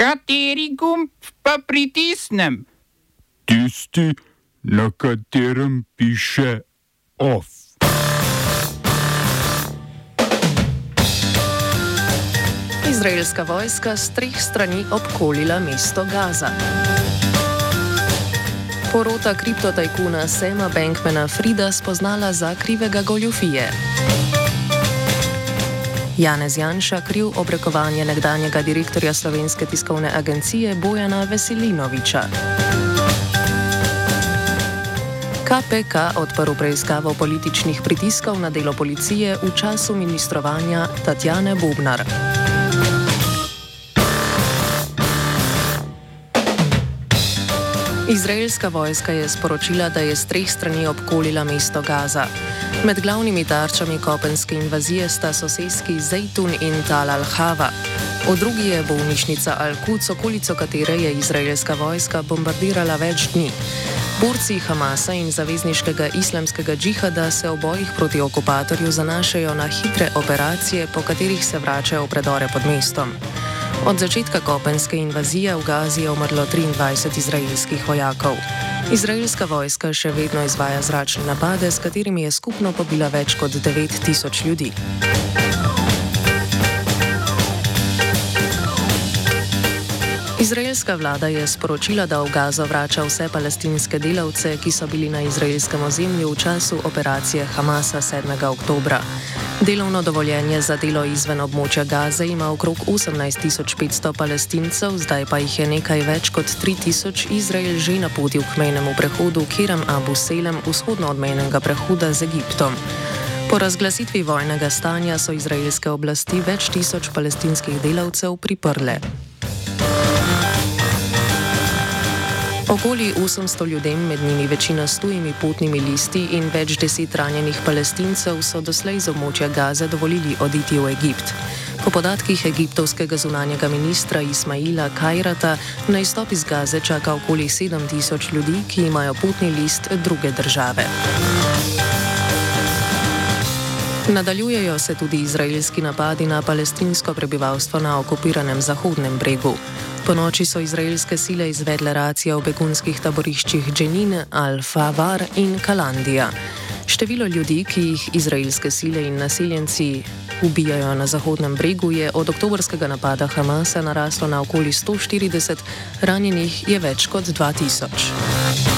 Kateri gumb pa pritisnem? Tisti, na katerem piše OF. Izraelska vojska s treh strani obkolila mesto Gaza. Porota kriptotajkuna Sema Bankmana Frida spoznala za krivega goljofije. Janez Janša kriv obrekovanje nekdanjega direktorja slovenske tiskovne agencije Bojana Veselinoviča. KPK odprl preiskavo političnih pritiskov na delo policije v času ministrovanja Tatjane Bubnar. Izraelska vojska je sporočila, da je z treh strani obkolila mesto Gaza. Med glavnimi tarčami kopenske invazije sta sosedski Zejtun in Tal al-Hava. V drugi je bolnišnica Al-Quds, okolico katere je izraelska vojska bombardirala več dni. Borci Hamasa in zavezniškega islamskega džihada se obojih proti okupatorju zanašajo na hitre operacije, po katerih se vračajo v predore pod mestom. Od začetka kopenske invazije v Gazi je umrlo 23 izraelskih vojakov. Izraelska vojska še vedno izvaja zračne napade, s katerimi je skupno pobila več kot 9000 ljudi. Izraelska vlada je sporočila, da v Gazo vrača vse palestinske delavce, ki so bili na izraelskem ozemlju v času operacije Hamasa 7. oktobra. Delovno dovoljenje za delo izven območja Gaze ima okrog 18.500 palestincev, zdaj pa jih je nekaj več kot 3.000 Izrael že napotil k mejnemu prehodu Kiram Abu Selem vzhodno od mejnega prehoda z Egiptom. Po razglasitvi vojnega stanja so izraelske oblasti več tisoč palestinskih delavcev priprle. Okoli 800 ljudem, med njimi večina s tujimi potnimi listi in več deset ranjenih palestincev, so doslej z območja Gaze dovolili oditi v Egipt. Po podatkih egiptovskega zunanjega ministra Ismaila Kajrata na izstop iz Gaze čaka okoli 7000 ljudi, ki imajo potni list druge države. Nadaljujejo se tudi izraelski napadi na palestinsko prebivalstvo na okupiranem Zahodnem bregu. Po noči so izraelske sile izvedle racije v begunskih taboriščih Dženin, Al-Favar in Kalandija. Število ljudi, ki jih izraelske sile in naseljenci ubijajo na Zahodnem bregu, je od oktobrskega napada Hamasa naraslo na okoli 140, ranjenih je več kot 2000.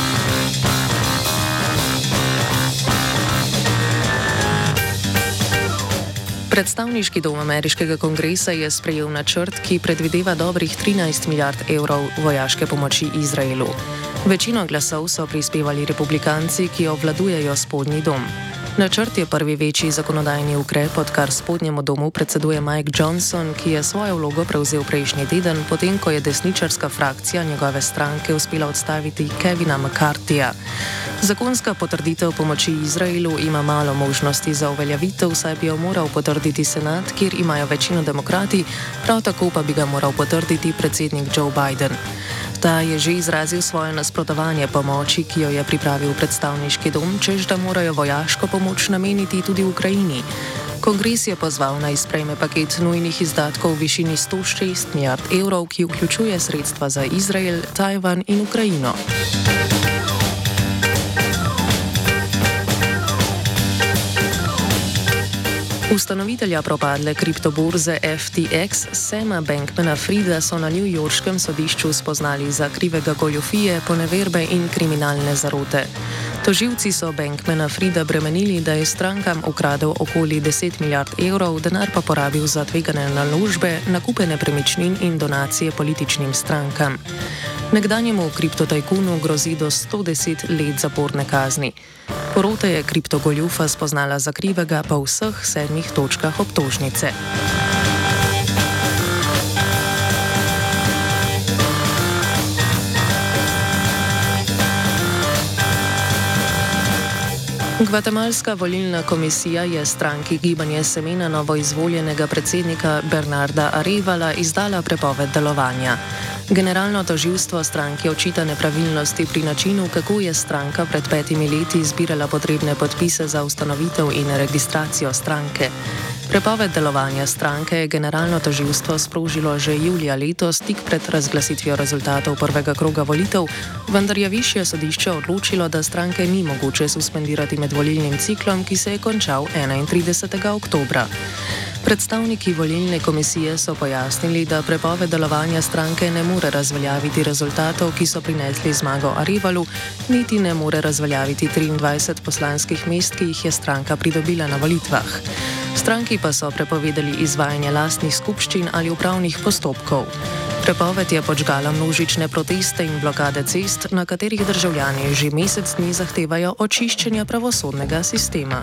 Predstavniški dom ameriškega kongresa je sprejel načrt, ki predvideva dobrih 13 milijard evrov vojaške pomoči Izraelu. Večino glasov so prispevali republikanci, ki obvladujejo spodnji dom. Načrt je prvi večji zakonodajni ukrep, odkar spodnjemu domu predseduje Mike Johnson, ki je svojo vlogo prevzel prejšnji teden, potem ko je desničarska frakcija njegove stranke uspela odstaviti Kevina McCarthyja. Zakonska potrditev pomoči Izraelu ima malo možnosti za uveljavitev, saj bi jo moral potrditi senat, kjer imajo večino demokrati, prav tako pa bi ga moral potrditi predsednik Joe Biden. Ta je že izrazil svoje nasprotovanje pomoči, ki jo je pripravil predstavniški dom, čež da morajo vojaško pomoč nameniti tudi Ukrajini. Kongres je pozval naj sprejme paket nujnih izdatkov v višini 106 milijard evrov, ki vključuje sredstva za Izrael, Tajvan in Ukrajino. Ustanovitelja propadle kriptoborze FTX, Sema Bankmana Frida, so na New Yorškem sodišču spoznali za krivega goljofije, poneverbe in kriminalne zarote. Toživci so Bankmana Frida bremenili, da je strankam ukradel okoli 10 milijard evrov, denar pa porabil za tvegane naložbe, nakupe nepremičnin in donacije političnim strankam. Nekdanjemu kriptotajkunu grozi do 110 let zaporne kazni. Porota je kriptogoljufa spoznala za krivega v vseh sedmih točkah obtožnice. Gvatemalska volilna komisija je stranki Gibanje Semena novoizvoljenega predsednika Bernarda Arevala izdala prepoved delovanja. Generalno toživstvo stranke očita nepravilnosti pri načinu, kako je stranka pred petimi leti zbirala potrebne podpise za ustanovitev in registracijo stranke. Prepoved delovanja stranke je generalno toživstvo sprožilo že julija letos, tik pred razglasitvijo rezultatov prvega kroga volitev, vendar je višje sodišče odločilo, da stranke ni mogoče suspendirati med volilnim ciklom, ki se je končal 31. oktobra. Predstavniki volilne komisije so pojasnili, da prepoved delovanja stranke ne more razveljaviti rezultatov, ki so prinesli zmago Arivalu, niti ne more razveljaviti 23 poslanskih mest, ki jih je stranka pridobila na volitvah. Stranki pa so prepovedali izvajanje lastnih skupščin ali upravnih postopkov. Prepoved je počgala množične proteste in blokade cest, na katerih državljani že mesec dni zahtevajo očiščenje pravosodnega sistema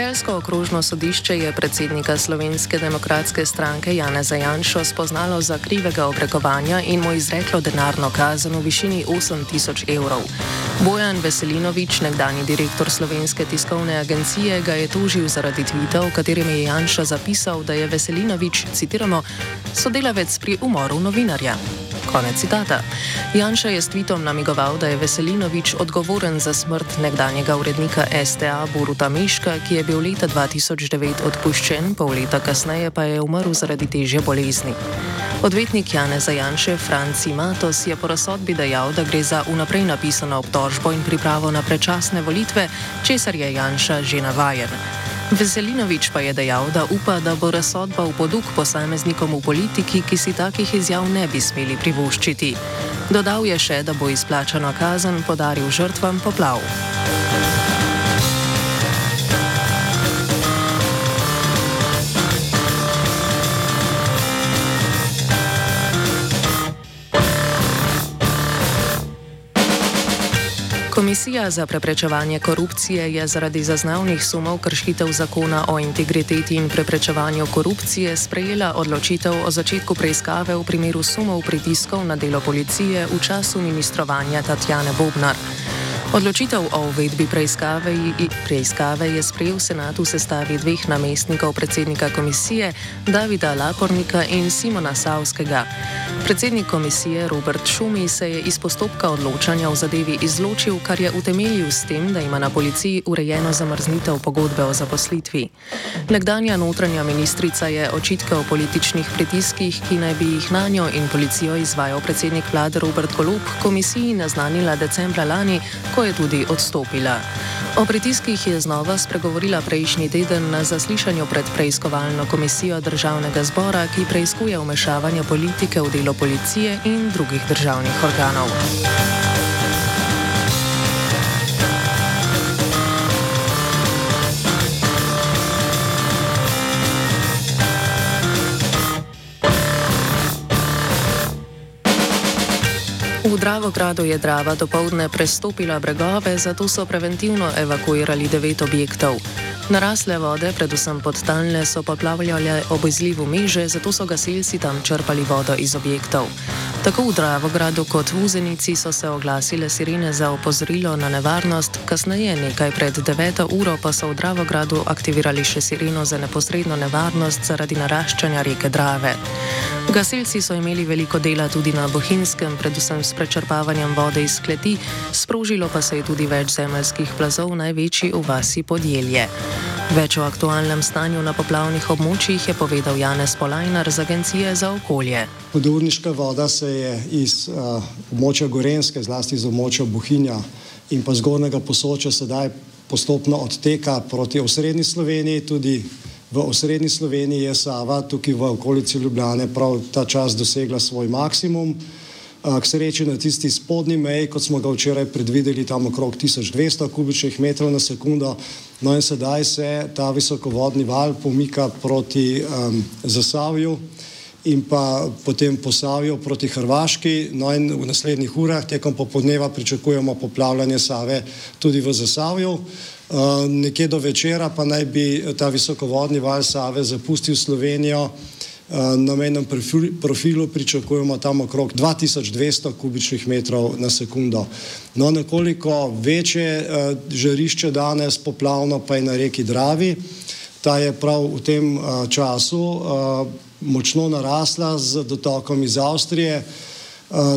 Celsko okrožno sodišče je predsednika Slovenske demokratske stranke Jana Zajanšo spoznalo za krivega obrekovanja in mu izreklo denarno kazen v višini 8000 evrov. Bojan Veselinovič, nekdani direktor Slovenske tiskovne agencije, ga je tožil zaradi tvita, v katerem je Janša zapisal, da je Veselinovič, citiramo, sodelavec pri umoru novinarja. Konec citata. Janša je s tvitom namigoval, da je Veselinovič odgovoren za smrt nekdanjega urednika STA Boruta Miška, ki je bil leta 2009 odpuščen, pol leta kasneje pa je umrl zaradi težje bolezni. Odvetnik Janeza Janše, Franci Matos, je po razsodbi dejal, da gre za unaprej napisano obtožbo in pripravo na prečasne volitve, česar je Janša že navajen. Veselinovič pa je dejal, da upa, da bo razsodba v poduk posameznikom v politiki, ki si takih izjav ne bi smeli privoščiti. Dodal je še, da bo izplačano kazen podaril žrtvam poplav. Komisija za preprečevanje korupcije je zaradi zaznavnih sumov kršitev zakona o integriteti in preprečevanju korupcije sprejela odločitev o začetku preiskave v primeru sumov pritiskov na delo policije v času ministrovanja Tatjane Bobnar. Odločitev o uvedbi preiskave, preiskave je sprejel senat v sestavi dveh namestnikov predsednika komisije, Davida Lapornika in Simona Savskega. Predsednik komisije Robert Šumi se je iz postopka odločanja v zadevi izločil, kar je utemeljil s tem, da ima na policiji urejeno zamrznitev pogodbe o zaposlitvi. Nekdanja notranja ministrica je očitke o političnih pritiskih, ki naj bi jih na njo in policijo izvajal predsednik vlade Robert Golub, komisiji naznanila decembra lani, ko je tudi odstopila. O pritiskih je znova spregovorila prejšnji teden na zaslišanju pred preiskovalno komisijo državnega zbora, ki preiskuje umešavanje politike v delo policije in drugih državnih organov. V Dravogradu je Drava dopoledne prestopila bregove, zato so preventivno evakuirali devet objektov. Narasle vode, predvsem podtalne, so poplavljale ob izlivu meže, zato so gasilci tam črpali vodo iz objektov. Tako v Dravogradu kot v Uzenici so se oglasile sirene za opozorilo na nevarnost, kasneje, nekaj pred 9. uro, pa so v Dravogradu aktivirali še sireno za neposredno nevarnost zaradi naraščanja reke Drave. Gasilci so imeli veliko dela tudi na Bohinskem, predvsem s prečrpavanjem vode iz kleti, sprožilo pa se je tudi več zemeljskih plazov, največji v vasi podjelje. Več o aktualnem stanju na poplavnih območjih je povedal Janez Polajnar z Agencije za okolje. Hudourniška voda se je iz uh, območja Gorenske, zlasti iz območja Bohinja in pa zgornjega posočja sedaj postopno odteka proti osrednji Sloveniji, tudi v osrednji Sloveniji je Sava, tukaj v okolici Ljubljane, prav ta čas dosegla svoj maksimum. K sreči na tisti spodnji meji, kot smo ga včeraj predvideli, tam okrog 1200 kubičnih metrov na sekundo, no in sedaj se ta visokovodni val pomika proti um, Zasavju in pa potem posavju proti Hrvaški. No in v naslednjih urah tekom popodneva pričakujemo poplavljanje Save tudi v Zasavju. Uh, nekje do večera pa naj bi ta visokovodni val Save zapustil Slovenijo. Uh, na menjem profilu pričakujemo tam okrog 2200 kubičnih metrov na sekundo. No, nekoliko večje uh, žarišče danes poplavno pa je na reki Dravi. Ta je prav v tem uh, času močno narasla z dotokom iz Avstrije.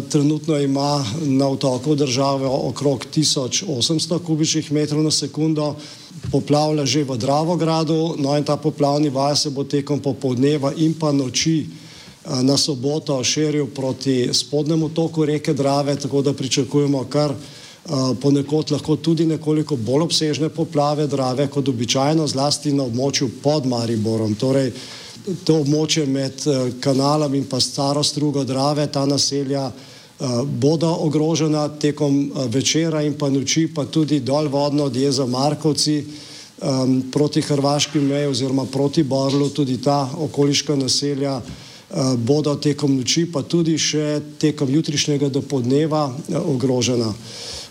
Trenutno ima na otoku države okrog 1800 kubičnih metrov na sekundo, poplavlja že v Dravogradu, no in ta poplavni val se bo tekom popoldneva in pa noči uh, na soboto širil proti spodnemu toku reke Drave, tako da pričakujemo kar uh, ponekod lahko tudi nekoliko bolj obsežne poplave Drave kot običajno, zlasti na območju pod Mariborom. Torej, to območje med uh, kanalom in pa staro strugo Drave, ta naselja bodo ogrožena tekom uh, večera in pa noči, pa tudi dol vodno od jeza Markovci um, proti Hrvaški meji oziroma proti Borlu, tudi ta okoliška naselja uh, bodo tekom noči, pa tudi še tekom jutrišnjega dopodneva uh, ogrožena.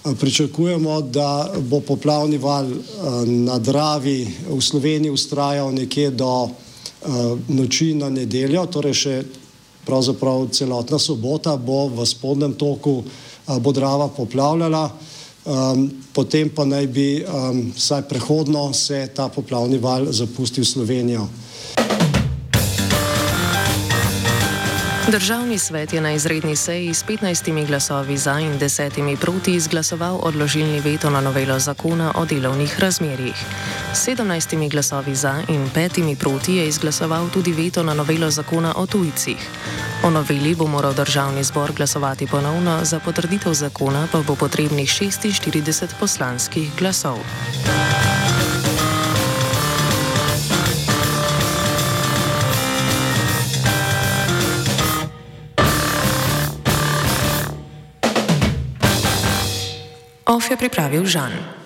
Pričakujemo, da bo poplavni val na Dravi v Sloveniji ustrajal nekje do uh, noči na nedeljo, torej še pravzaprav celotna sobota bo v spodnjem toku uh, Bodrava poplavljala, um, potem pa naj bi um, vsaj prehodno se ta poplavni val zapustil Slovenijo. Državni svet je na izredni seji s 15 glasovi za in 10 proti izglasoval odložilni veto na novelo zakona o delovnih razmerjih. S 17 glasovi za in 5 proti je izglasoval tudi veto na novelo zakona o tujcih. O noveli bo moral državni zbor glasovati ponovno, za potrditev zakona pa bo potrebnih 46 poslanskih glasov. Of je pripravil Žan.